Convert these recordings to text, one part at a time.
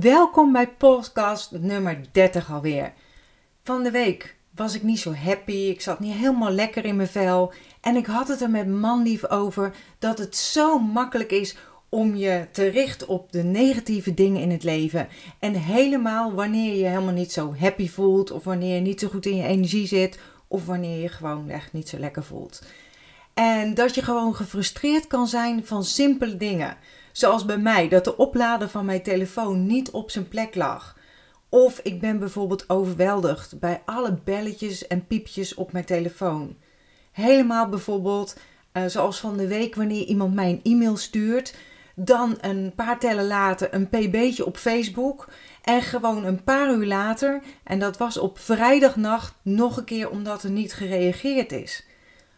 Welkom bij podcast nummer 30 alweer. Van de week was ik niet zo happy, ik zat niet helemaal lekker in mijn vel en ik had het er met manlief over dat het zo makkelijk is om je te richten op de negatieve dingen in het leven. En helemaal wanneer je helemaal niet zo happy voelt of wanneer je niet zo goed in je energie zit of wanneer je gewoon echt niet zo lekker voelt. En dat je gewoon gefrustreerd kan zijn van simpele dingen. Zoals bij mij, dat de oplader van mijn telefoon niet op zijn plek lag. Of ik ben bijvoorbeeld overweldigd bij alle belletjes en piepjes op mijn telefoon. Helemaal bijvoorbeeld, uh, zoals van de week wanneer iemand mij een e-mail stuurt, dan een paar tellen later een pb'tje op Facebook en gewoon een paar uur later, en dat was op vrijdagnacht, nog een keer omdat er niet gereageerd is.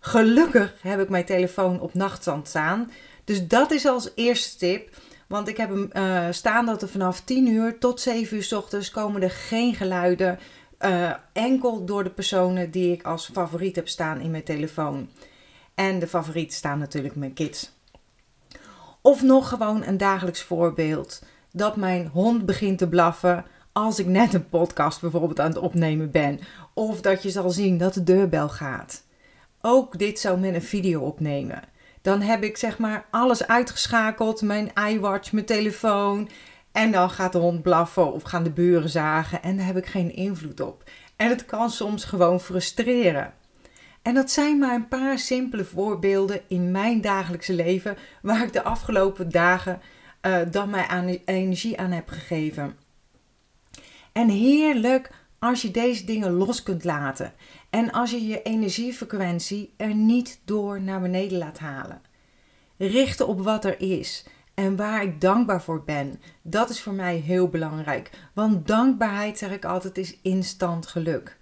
Gelukkig heb ik mijn telefoon op nachtstand staan. Dus dat is als eerste tip. Want ik heb hem uh, staan dat er vanaf 10 uur tot 7 uur s ochtends komen er geen geluiden. Uh, enkel door de personen die ik als favoriet heb staan in mijn telefoon. En de favorieten staan natuurlijk mijn kids. Of nog gewoon een dagelijks voorbeeld. Dat mijn hond begint te blaffen als ik net een podcast bijvoorbeeld aan het opnemen ben. Of dat je zal zien dat de deurbel gaat. Ook dit zou met een video opnemen. Dan heb ik zeg maar alles uitgeschakeld, mijn iWatch, mijn telefoon. En dan gaat de hond blaffen of gaan de buren zagen en daar heb ik geen invloed op. En het kan soms gewoon frustreren. En dat zijn maar een paar simpele voorbeelden in mijn dagelijkse leven waar ik de afgelopen dagen uh, dan mijn energie aan heb gegeven. En heerlijk als je deze dingen los kunt laten en als je je energiefrequentie er niet door naar beneden laat halen. Richten op wat er is en waar ik dankbaar voor ben, dat is voor mij heel belangrijk. Want dankbaarheid, zeg ik altijd, is instant geluk.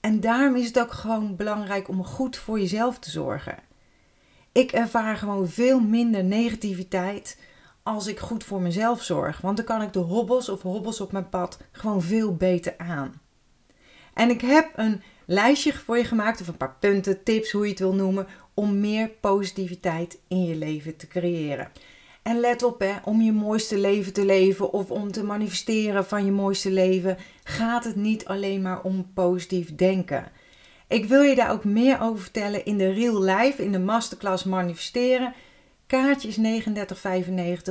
En daarom is het ook gewoon belangrijk om goed voor jezelf te zorgen. Ik ervaar gewoon veel minder negativiteit als ik goed voor mezelf zorg. Want dan kan ik de hobbels of hobbels op mijn pad gewoon veel beter aan. En ik heb een lijstje voor je gemaakt, of een paar punten, tips, hoe je het wil noemen, om meer positiviteit in je leven te creëren. En let op, hè, om je mooiste leven te leven of om te manifesteren van je mooiste leven, gaat het niet alleen maar om positief denken. Ik wil je daar ook meer over vertellen in de real life, in de masterclass manifesteren. Kaartje is 39,95.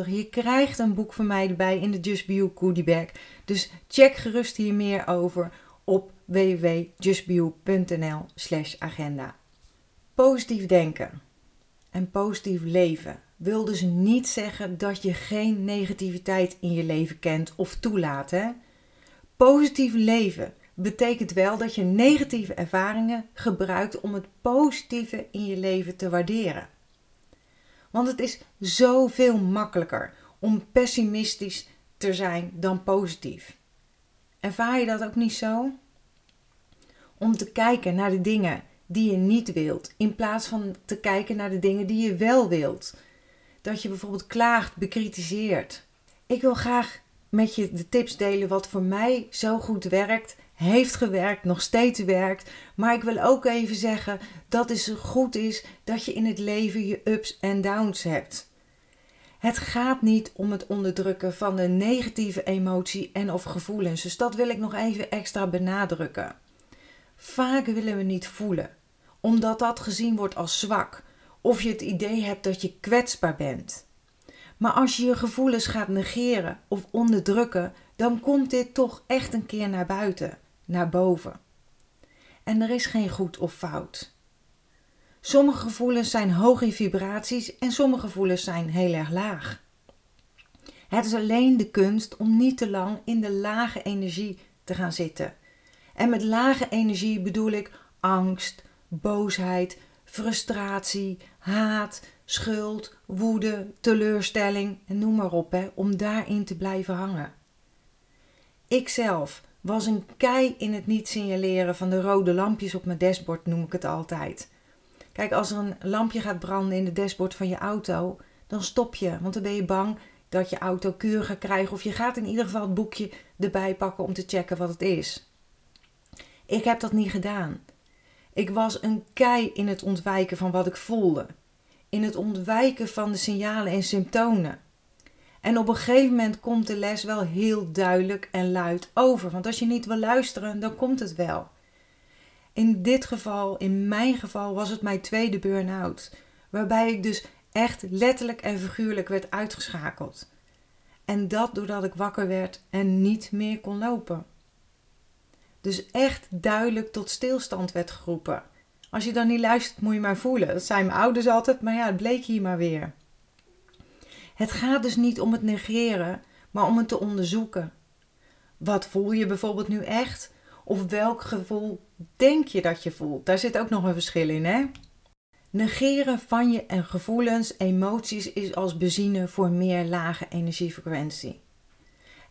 Je krijgt een boek van mij erbij in de Just Be You goodie bag. Dus check gerust hier meer over op www.justbio.nl slash agenda. Positief denken en positief leven wil dus niet zeggen dat je geen negativiteit in je leven kent of toelaat. Hè? Positief leven betekent wel dat je negatieve ervaringen gebruikt om het positieve in je leven te waarderen. Want het is zoveel makkelijker om pessimistisch te zijn dan positief. Ervaar je dat ook niet zo? Om te kijken naar de dingen die je niet wilt, in plaats van te kijken naar de dingen die je wel wilt. Dat je bijvoorbeeld klaagt, bekritiseert. Ik wil graag met je de tips delen wat voor mij zo goed werkt, heeft gewerkt, nog steeds werkt. Maar ik wil ook even zeggen dat het goed is dat je in het leven je ups en downs hebt. Het gaat niet om het onderdrukken van de negatieve emotie en of gevoelens. Dus dat wil ik nog even extra benadrukken. Vaak willen we niet voelen, omdat dat gezien wordt als zwak of je het idee hebt dat je kwetsbaar bent. Maar als je je gevoelens gaat negeren of onderdrukken, dan komt dit toch echt een keer naar buiten, naar boven. En er is geen goed of fout. Sommige gevoelens zijn hoog in vibraties en sommige gevoelens zijn heel erg laag. Het is alleen de kunst om niet te lang in de lage energie te gaan zitten. En met lage energie bedoel ik angst, boosheid, frustratie, haat, schuld, woede, teleurstelling en noem maar op, hè, om daarin te blijven hangen. Ikzelf was een kei in het niet signaleren van de rode lampjes op mijn dashboard, noem ik het altijd. Kijk, als er een lampje gaat branden in de dashboard van je auto, dan stop je, want dan ben je bang dat je auto kuur gaat krijgen of je gaat in ieder geval het boekje erbij pakken om te checken wat het is. Ik heb dat niet gedaan. Ik was een kei in het ontwijken van wat ik voelde, in het ontwijken van de signalen en symptomen. En op een gegeven moment komt de les wel heel duidelijk en luid over. Want als je niet wil luisteren, dan komt het wel. In dit geval, in mijn geval, was het mijn tweede burn-out. Waarbij ik dus echt letterlijk en figuurlijk werd uitgeschakeld. En dat doordat ik wakker werd en niet meer kon lopen. Dus echt duidelijk tot stilstand werd geroepen. Als je dan niet luistert, moet je maar voelen. Dat zijn mijn ouders altijd, maar ja, het bleek hier maar weer. Het gaat dus niet om het negeren, maar om het te onderzoeken. Wat voel je bijvoorbeeld nu echt? Of welk gevoel denk je dat je voelt? Daar zit ook nog een verschil in, hè? Negeren van je en gevoelens, emoties is als benzine voor meer lage energiefrequentie.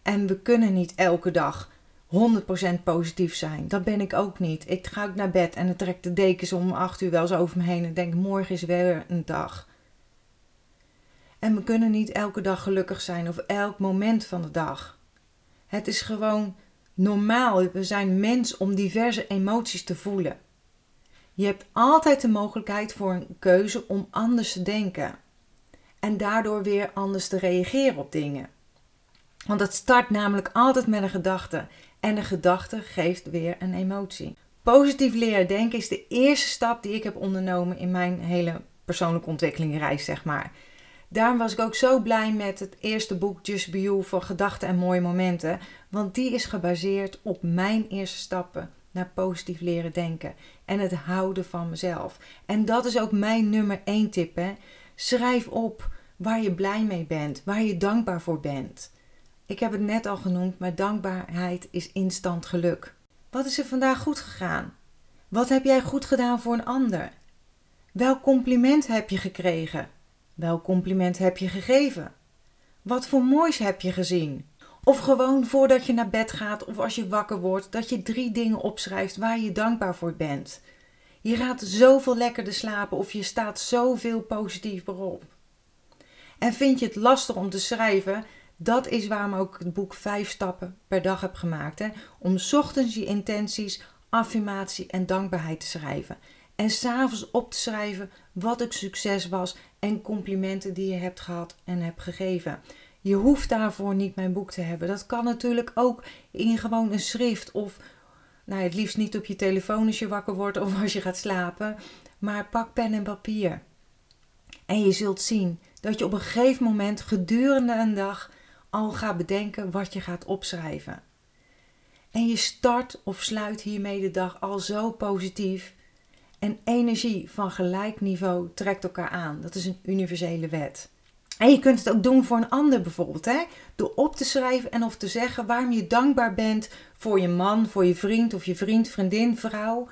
En we kunnen niet elke dag 100% positief zijn. Dat ben ik ook niet. Ik ga ook naar bed en dan trek de dekens om 8 uur wel eens over me heen en denk morgen is weer een dag. En we kunnen niet elke dag gelukkig zijn of elk moment van de dag. Het is gewoon normaal. We zijn mens om diverse emoties te voelen. Je hebt altijd de mogelijkheid voor een keuze om anders te denken. En daardoor weer anders te reageren op dingen. Want het start namelijk altijd met een gedachte. En een gedachte geeft weer een emotie. Positief leren denken is de eerste stap die ik heb ondernomen in mijn hele persoonlijke ontwikkelingreis, zeg maar. Daarom was ik ook zo blij met het eerste boek Just Be You voor gedachten en mooie momenten. Want die is gebaseerd op mijn eerste stappen naar positief leren denken en het houden van mezelf. En dat is ook mijn nummer één tip. Hè? Schrijf op waar je blij mee bent, waar je dankbaar voor bent. Ik heb het net al genoemd, maar dankbaarheid is instant geluk. Wat is er vandaag goed gegaan? Wat heb jij goed gedaan voor een ander? Welk compliment heb je gekregen? Welk compliment heb je gegeven? Wat voor moois heb je gezien? Of gewoon voordat je naar bed gaat of als je wakker wordt, dat je drie dingen opschrijft waar je dankbaar voor bent. Je gaat zoveel lekkerder slapen of je staat zoveel positiever op. En vind je het lastig om te schrijven? Dat is waarom ook het boek 5 stappen per dag heb gemaakt. Hè? Om ochtends je intenties, affirmatie en dankbaarheid te schrijven. En s'avonds op te schrijven wat het succes was en complimenten die je hebt gehad en hebt gegeven. Je hoeft daarvoor niet mijn boek te hebben. Dat kan natuurlijk ook in gewoon een schrift of nou, het liefst niet op je telefoon als je wakker wordt of als je gaat slapen. Maar pak pen en papier. En je zult zien dat je op een gegeven moment gedurende een dag al gaat bedenken wat je gaat opschrijven. En je start of sluit hiermee de dag al zo positief. En energie van gelijk niveau trekt elkaar aan. Dat is een universele wet. En je kunt het ook doen voor een ander bijvoorbeeld. Hè? Door op te schrijven en of te zeggen waarom je dankbaar bent voor je man, voor je vriend of je vriend, vriendin, vrouw.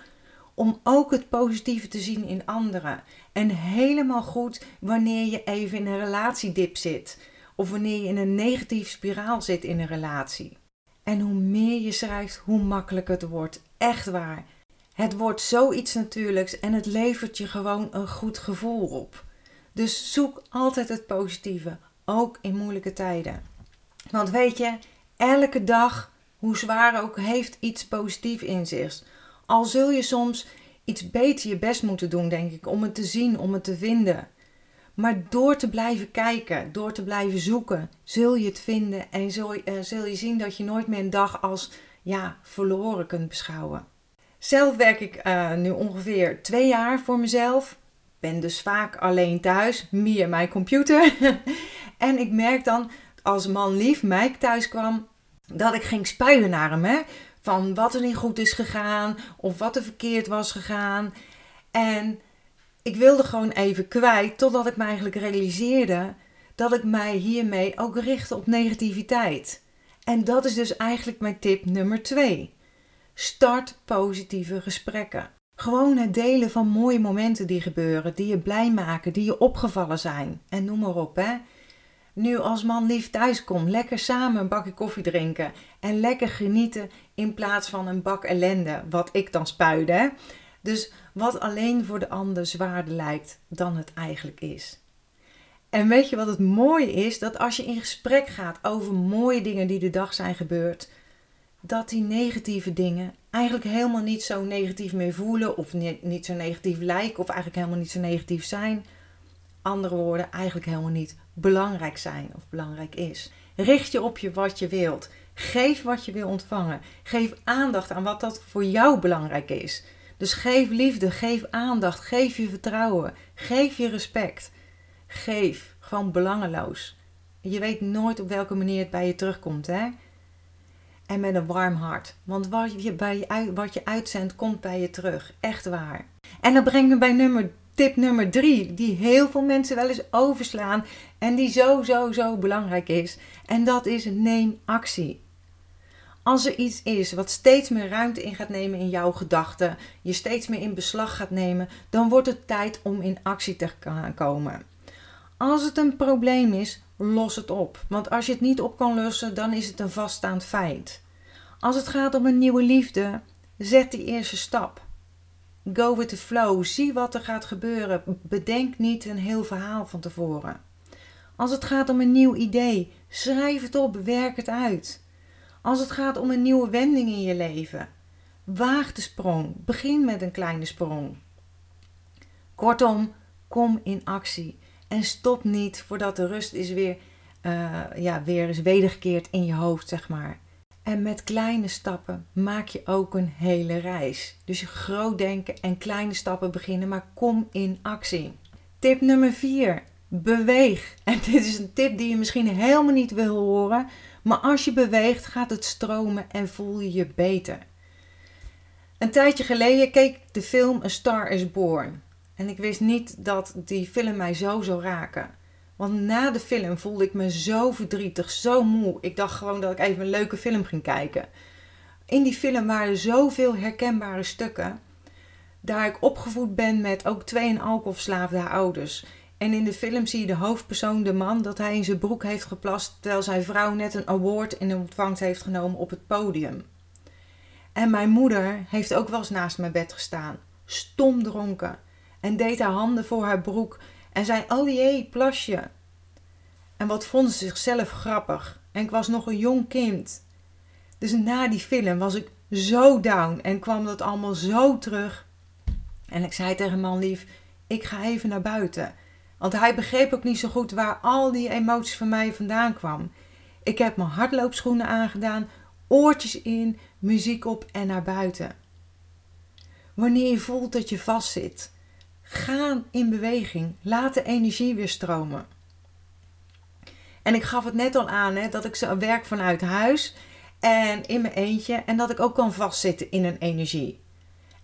Om ook het positieve te zien in anderen. En helemaal goed wanneer je even in een relatiedip zit. Of wanneer je in een negatieve spiraal zit in een relatie. En hoe meer je schrijft, hoe makkelijker het wordt. Echt waar. Het wordt zoiets natuurlijks en het levert je gewoon een goed gevoel op. Dus zoek altijd het positieve, ook in moeilijke tijden. Want weet je, elke dag, hoe zwaar ook, heeft iets positiefs in zich. Al zul je soms iets beter je best moeten doen, denk ik, om het te zien, om het te vinden. Maar door te blijven kijken, door te blijven zoeken, zul je het vinden en zul, uh, zul je zien dat je nooit meer een dag als ja, verloren kunt beschouwen. Zelf werk ik uh, nu ongeveer twee jaar voor mezelf ben dus vaak alleen thuis, meer mijn computer. en ik merk dan, als man lief Mike thuis kwam, dat ik ging spuien naar hem. Van wat er niet goed is gegaan of wat er verkeerd was gegaan. En ik wilde gewoon even kwijt, totdat ik me eigenlijk realiseerde dat ik mij hiermee ook richtte op negativiteit. En dat is dus eigenlijk mijn tip nummer 2. Start positieve gesprekken. Gewoon het delen van mooie momenten die gebeuren, die je blij maken, die je opgevallen zijn. En noem maar op, hè. Nu als man lief thuis komt, lekker samen een bakje koffie drinken. En lekker genieten in plaats van een bak ellende, wat ik dan spuide. Dus wat alleen voor de ander zwaarder lijkt dan het eigenlijk is. En weet je wat het mooie is? Dat als je in gesprek gaat over mooie dingen die de dag zijn gebeurd, dat die negatieve dingen eigenlijk helemaal niet zo negatief meer voelen of niet zo negatief lijken of eigenlijk helemaal niet zo negatief zijn andere woorden, eigenlijk helemaal niet belangrijk zijn of belangrijk is. Richt je op je wat je wilt. Geef wat je wil ontvangen. Geef aandacht aan wat dat voor jou belangrijk is. Dus geef liefde, geef aandacht, geef je vertrouwen, geef je respect. Geef, gewoon belangeloos. Je weet nooit op welke manier het bij je terugkomt, hè? En met een warm hart. Want wat je, bij wat je uitzendt, komt bij je terug. Echt waar. En dat brengt me bij nummer, tip nummer drie. Die heel veel mensen wel eens overslaan. En die zo, zo, zo belangrijk is. En dat is neem actie. Als er iets is wat steeds meer ruimte in gaat nemen in jouw gedachten, je steeds meer in beslag gaat nemen, dan wordt het tijd om in actie te gaan komen. Als het een probleem is, los het op. Want als je het niet op kan lossen, dan is het een vaststaand feit. Als het gaat om een nieuwe liefde, zet die eerste stap. Go with the flow. Zie wat er gaat gebeuren. Bedenk niet een heel verhaal van tevoren. Als het gaat om een nieuw idee, schrijf het op, werk het uit. Als het gaat om een nieuwe wending in je leven, waag de sprong. Begin met een kleine sprong. Kortom, kom in actie. En stop niet voordat de rust is weer, uh, ja, weer is wedergekeerd in je hoofd, zeg maar. En met kleine stappen maak je ook een hele reis. Dus je groot denken en kleine stappen beginnen, maar kom in actie. Tip nummer 4. Beweeg. En dit is een tip die je misschien helemaal niet wil horen, maar als je beweegt gaat het stromen en voel je je beter. Een tijdje geleden keek ik de film A Star is Born. En ik wist niet dat die film mij zo zou raken. Want na de film voelde ik me zo verdrietig, zo moe. Ik dacht gewoon dat ik even een leuke film ging kijken. In die film waren zoveel herkenbare stukken. Daar ik opgevoed ben met ook twee en alcoholverslaafde ouders. En in de film zie je de hoofdpersoon, de man, dat hij in zijn broek heeft geplast terwijl zijn vrouw net een award in ontvangst heeft genomen op het podium. En mijn moeder heeft ook wel eens naast mijn bed gestaan, stom dronken, en deed haar handen voor haar broek en zei: Oh jee, plasje. En wat vond ze zichzelf grappig. En ik was nog een jong kind. Dus na die film was ik zo down en kwam dat allemaal zo terug. En ik zei tegen man lief: Ik ga even naar buiten. Want hij begreep ook niet zo goed waar al die emoties van mij vandaan kwamen. Ik heb mijn hardloopschoenen aangedaan, oortjes in, muziek op en naar buiten. Wanneer je voelt dat je vastzit, ga in beweging. Laat de energie weer stromen. En ik gaf het net al aan hè, dat ik zo werk vanuit huis en in mijn eentje en dat ik ook kan vastzitten in een energie.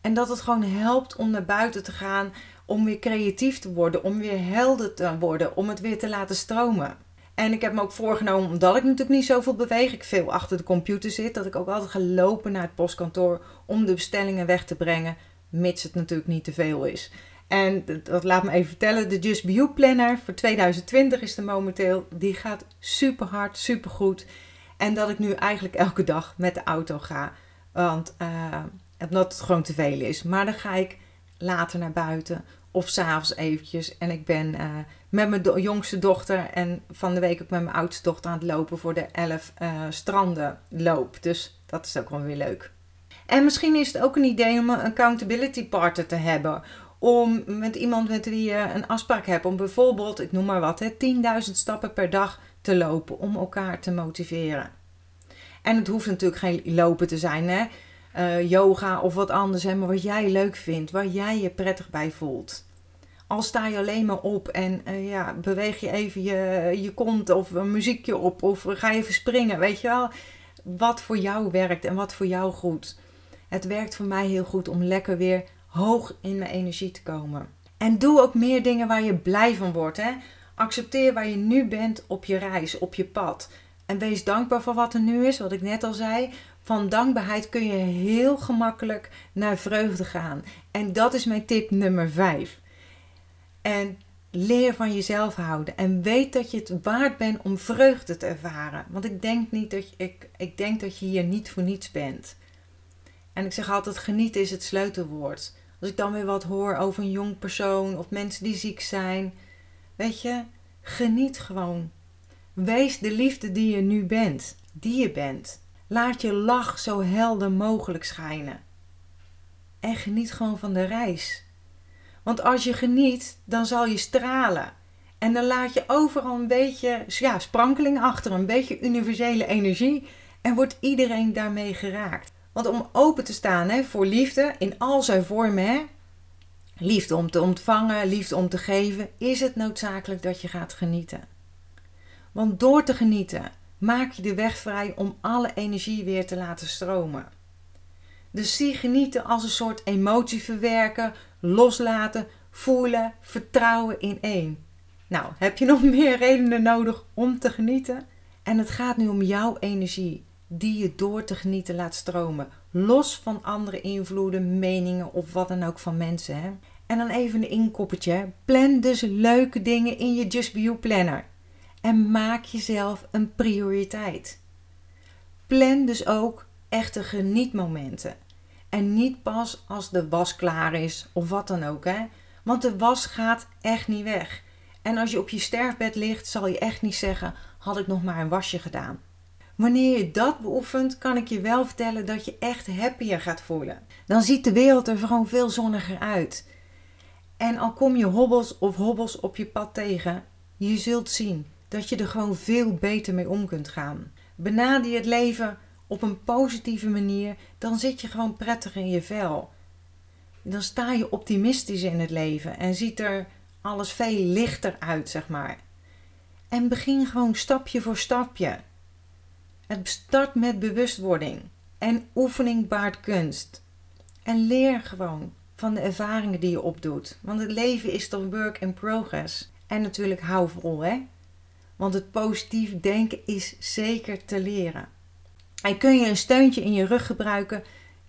En dat het gewoon helpt om naar buiten te gaan, om weer creatief te worden, om weer helder te worden, om het weer te laten stromen. En ik heb me ook voorgenomen, omdat ik natuurlijk niet zoveel beweeg, ik veel achter de computer zit, dat ik ook altijd ga lopen naar het postkantoor om de bestellingen weg te brengen, mits het natuurlijk niet te veel is. En dat laat me even vertellen, de Just Be You Planner voor 2020 is er momenteel. Die gaat super hard, super goed. En dat ik nu eigenlijk elke dag met de auto ga. Want uh, omdat het gewoon te veel is. Maar dan ga ik later naar buiten of s'avonds eventjes. En ik ben uh, met mijn jongste dochter en van de week ook met mijn oudste dochter aan het lopen voor de 11 uh, eh, stranden loop. Dus dat is ook wel weer leuk. En misschien is het ook een idee om een accountability partner te hebben. Om met iemand met wie je een afspraak hebt. Om bijvoorbeeld, ik noem maar wat, 10.000 stappen per dag te lopen. Om elkaar te motiveren. En het hoeft natuurlijk geen lopen te zijn. Hè? Uh, yoga of wat anders, hè, maar wat jij leuk vindt, waar jij je prettig bij voelt. Al sta je alleen maar op en uh, ja, beweeg je even je, je kont of een muziekje op of ga je even springen, weet je wel. Wat voor jou werkt en wat voor jou goed. Het werkt voor mij heel goed om lekker weer hoog in mijn energie te komen. En doe ook meer dingen waar je blij van wordt. Hè? Accepteer waar je nu bent op je reis, op je pad. En wees dankbaar voor wat er nu is, wat ik net al zei. Van dankbaarheid kun je heel gemakkelijk naar vreugde gaan. En dat is mijn tip nummer 5. En leer van jezelf houden. En weet dat je het waard bent om vreugde te ervaren. Want ik denk, niet dat ik, ik denk dat je hier niet voor niets bent. En ik zeg altijd: genieten is het sleutelwoord. Als ik dan weer wat hoor over een jong persoon of mensen die ziek zijn. Weet je, geniet gewoon. Wees de liefde die je nu bent, die je bent. Laat je lach zo helder mogelijk schijnen. En geniet gewoon van de reis. Want als je geniet, dan zal je stralen. En dan laat je overal een beetje ja, sprankeling achter, een beetje universele energie. En wordt iedereen daarmee geraakt. Want om open te staan hè, voor liefde in al zijn vormen, hè, liefde om te ontvangen, liefde om te geven, is het noodzakelijk dat je gaat genieten. Want door te genieten maak je de weg vrij om alle energie weer te laten stromen. Dus zie genieten als een soort emotie verwerken, loslaten, voelen, vertrouwen in één. Nou, heb je nog meer redenen nodig om te genieten? En het gaat nu om jouw energie, die je door te genieten laat stromen, los van andere invloeden, meningen of wat dan ook van mensen. Hè? En dan even een inkoppertje. Plan dus leuke dingen in je Just Be You planner. En maak jezelf een prioriteit. Plan dus ook echte genietmomenten. En niet pas als de was klaar is of wat dan ook. Hè? Want de was gaat echt niet weg. En als je op je sterfbed ligt, zal je echt niet zeggen: had ik nog maar een wasje gedaan. Wanneer je dat beoefent, kan ik je wel vertellen dat je echt happier gaat voelen. Dan ziet de wereld er gewoon veel zonniger uit. En al kom je hobbels of hobbels op je pad tegen, je zult zien dat je er gewoon veel beter mee om kunt gaan. Benader je het leven op een positieve manier, dan zit je gewoon prettig in je vel. Dan sta je optimistisch in het leven en ziet er alles veel lichter uit, zeg maar. En begin gewoon stapje voor stapje. Het start met bewustwording en oefening baart kunst. En leer gewoon van de ervaringen die je opdoet. Want het leven is toch work in progress. En natuurlijk hou vol, hè? Want het positief denken is zeker te leren. En kun je een steuntje in je rug gebruiken?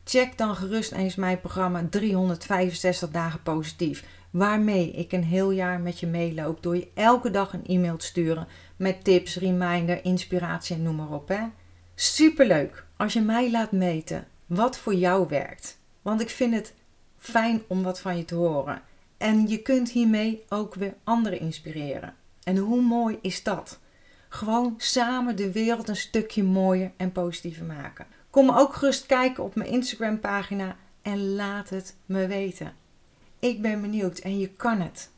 Check dan gerust eens mijn programma 365 dagen positief. Waarmee ik een heel jaar met je meeloop door je elke dag een e-mail te sturen met tips, reminder, inspiratie en noem maar op. Hè? Superleuk als je mij laat meten wat voor jou werkt. Want ik vind het fijn om wat van je te horen. En je kunt hiermee ook weer anderen inspireren. En hoe mooi is dat? Gewoon samen de wereld een stukje mooier en positiever maken. Kom ook gerust kijken op mijn Instagram pagina en laat het me weten. Ik ben benieuwd en je kan het.